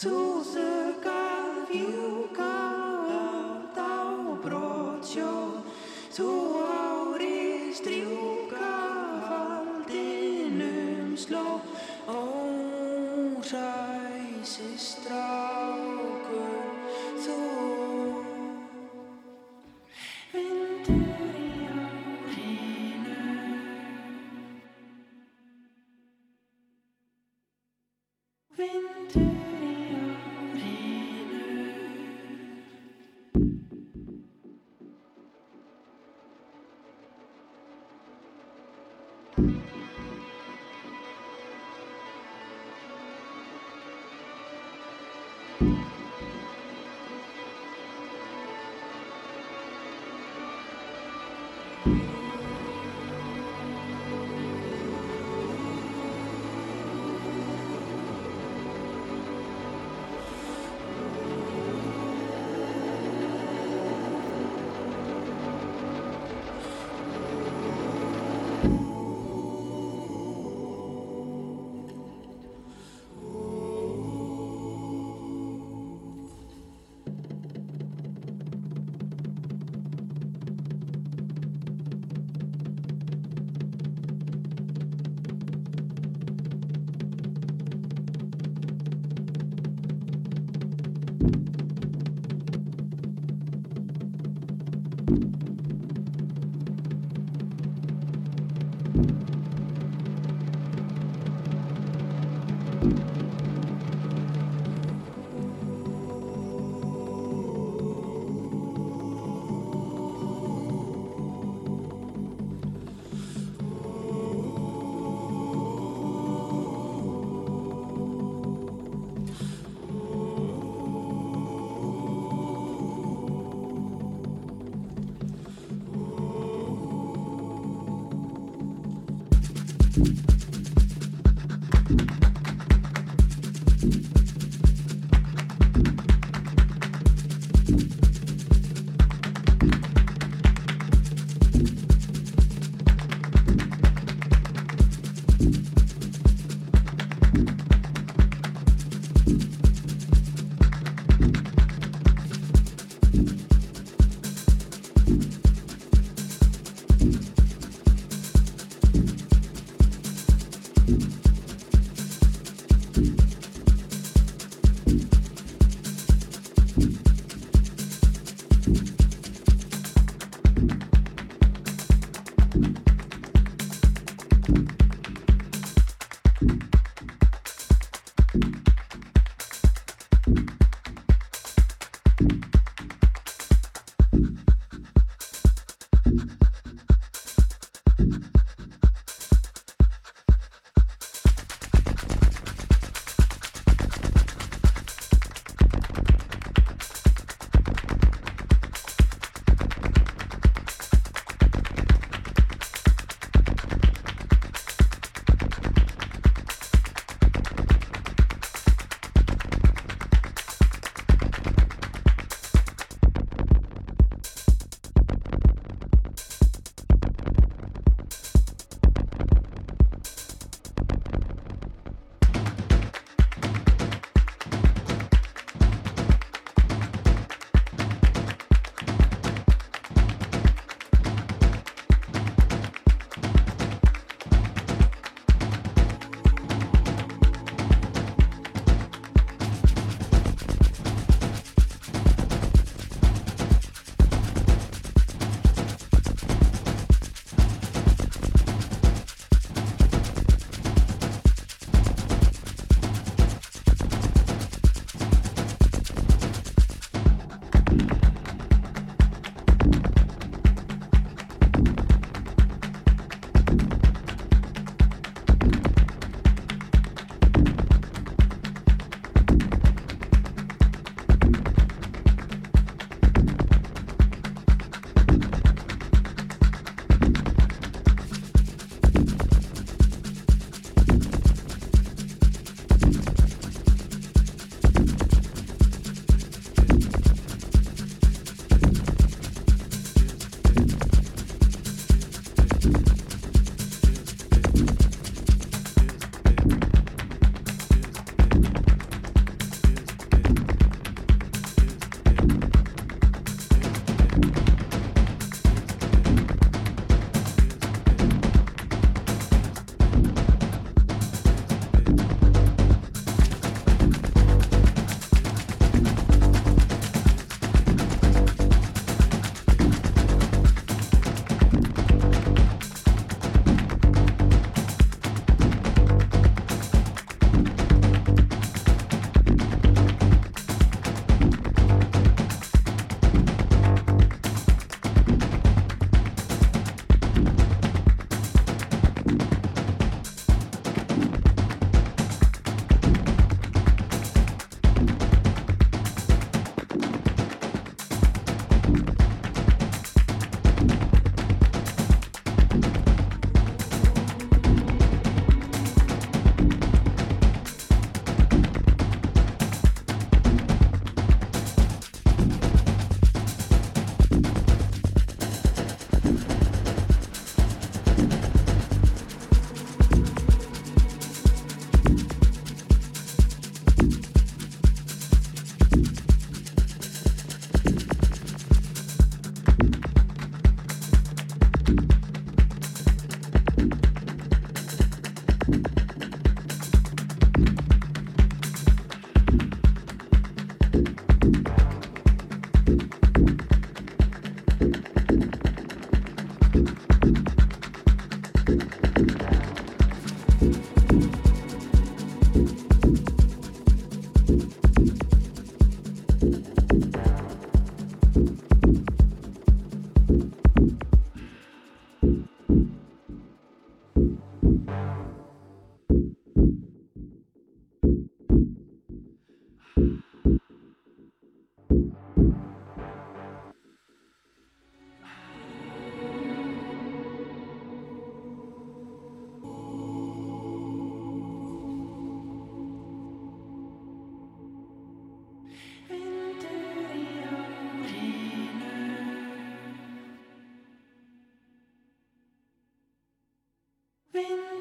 to the God you.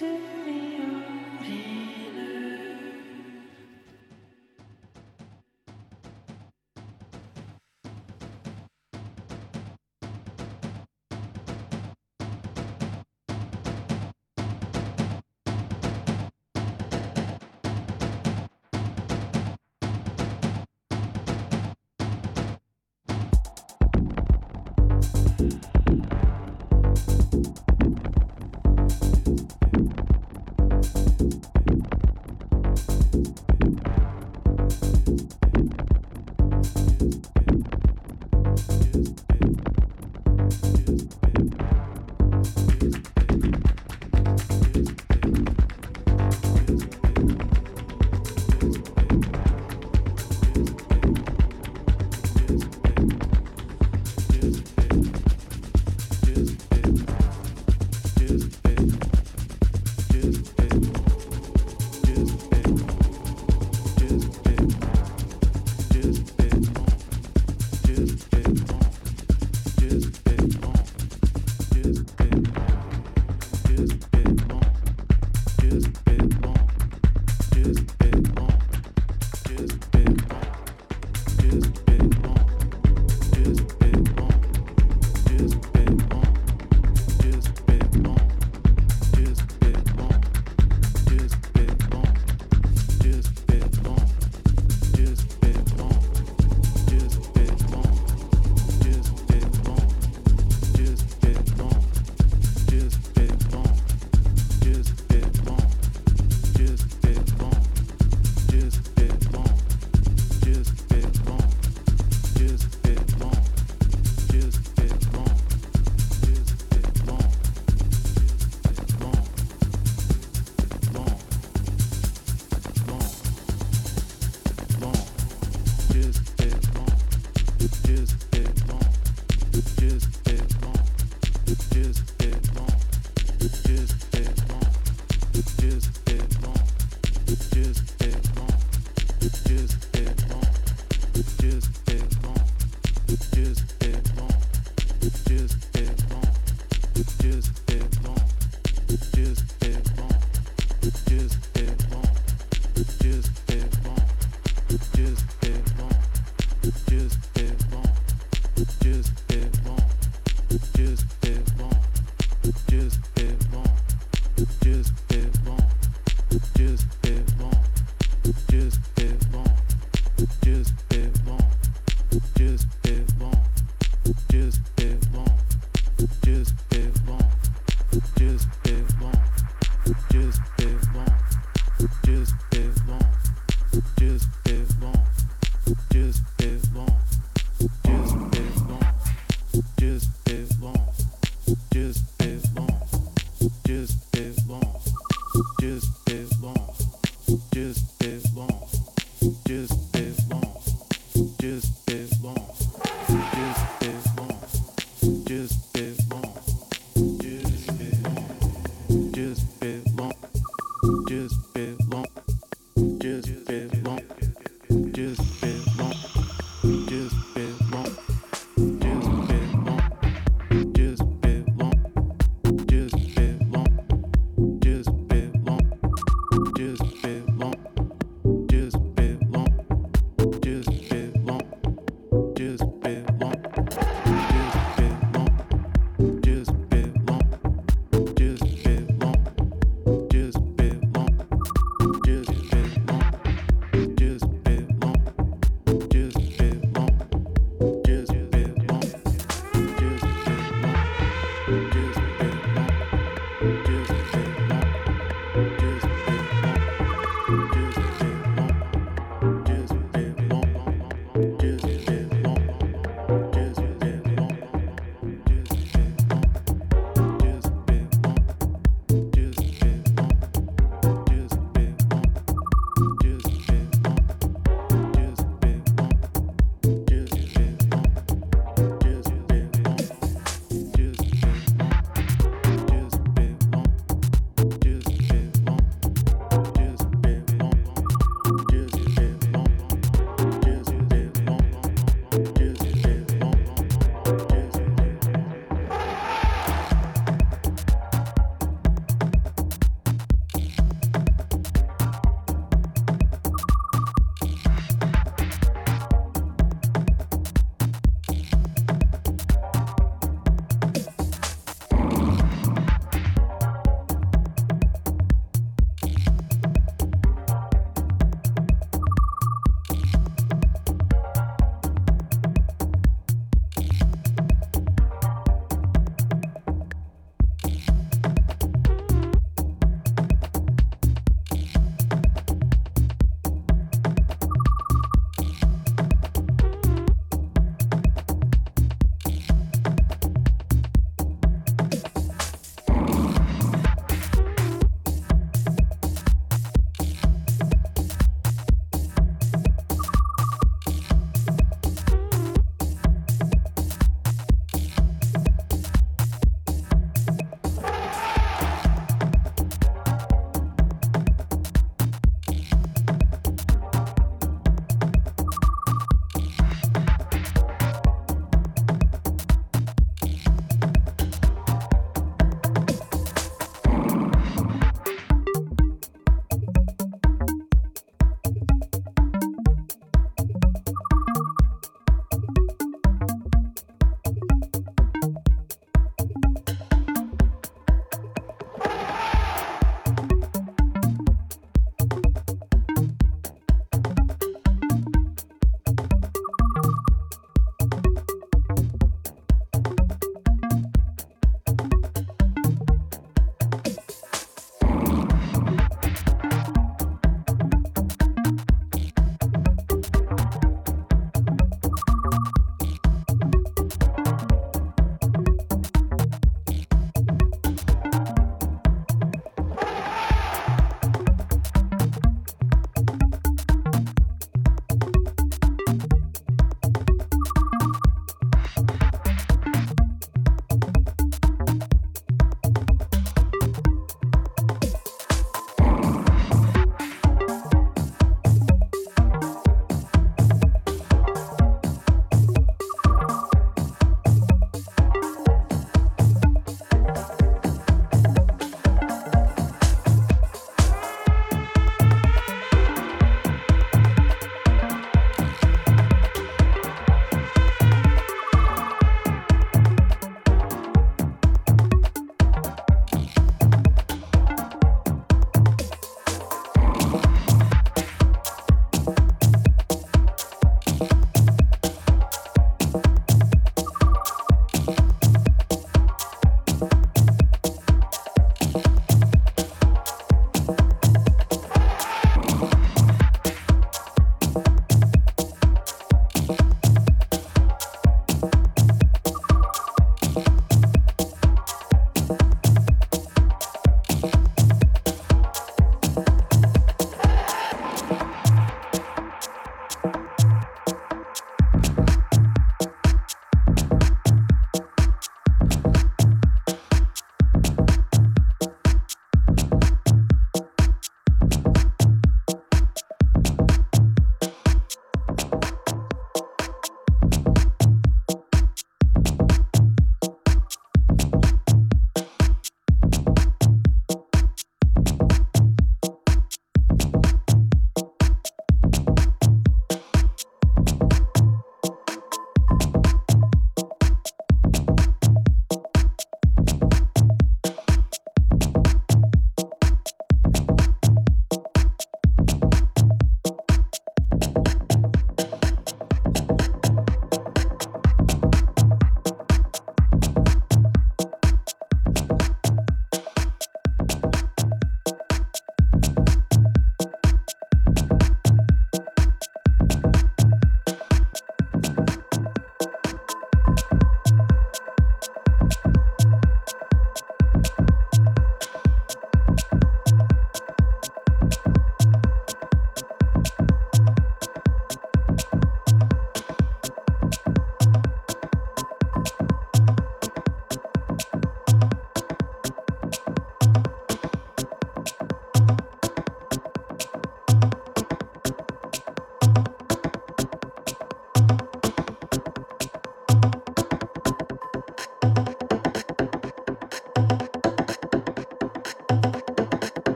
sister. Just